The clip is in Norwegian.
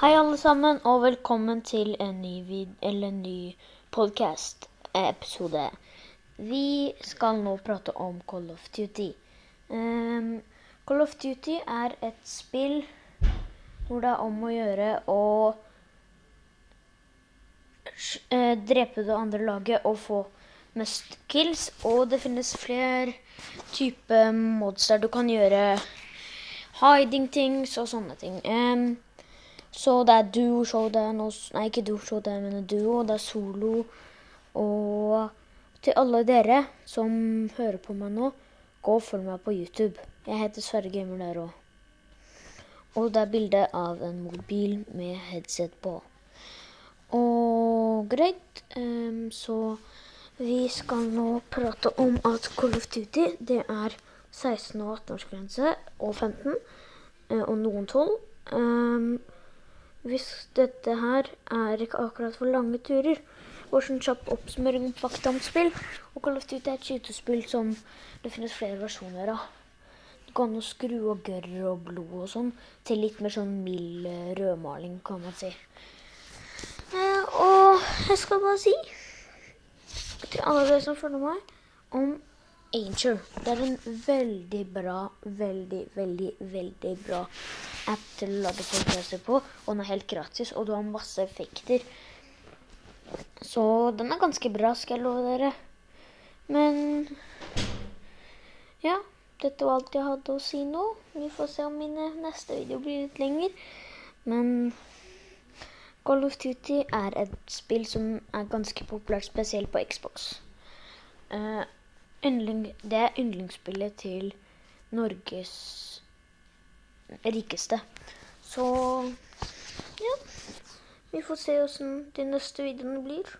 Hei, alle sammen, og velkommen til en ny, ny podcast-episode. Vi skal nå prate om Call of Duty. Um, Call of Duty er et spill hvor det er om å gjøre å eh, drepe det andre laget og få mest kills. Og det finnes flere typer mods der du kan gjøre hiding things og sånne ting. Ehm, så det er duoshow, det er s- Nei, ikke duoshow, det er duo. Det er solo. Og til alle dere som hører på meg nå, gå og følg meg på YouTube. Jeg heter Sverre Gamer der òg. Og det er bilde av en mobil med headset på. Og greit, um, så vi skal nå prate om at Call of Duty det er 16- og 18-årsgrense og 15, eh, og noen 12. Ehm, hvis dette her er ikke akkurat for lange turer, Vår sånn kjapp oppsummering om fakta om spill, og Call of Duty er et skytespill som det finnes flere versjoner av. Det går an å skru og gørr og blod og sånn til litt mer sånn mild eh, rødmaling, kan man si. Eh, og jeg skal bare si til alle dere som følger meg, om Anger. Det er en veldig bra, veldig, veldig, veldig bra app til å lage podkaster på. Og den er helt gratis, og du har masse effekter. Så den er ganske bra, skal jeg love dere. Men ja, dette var alt jeg hadde å si nå. Vi får se om mine neste video blir litt lenger. Men Call of Duty er et spill som er ganske populært, spesielt på Xbox. Eh, yndling, det er yndlingsspillet til Norges rikeste. Så ja. Vi får se åssen de neste videoene blir.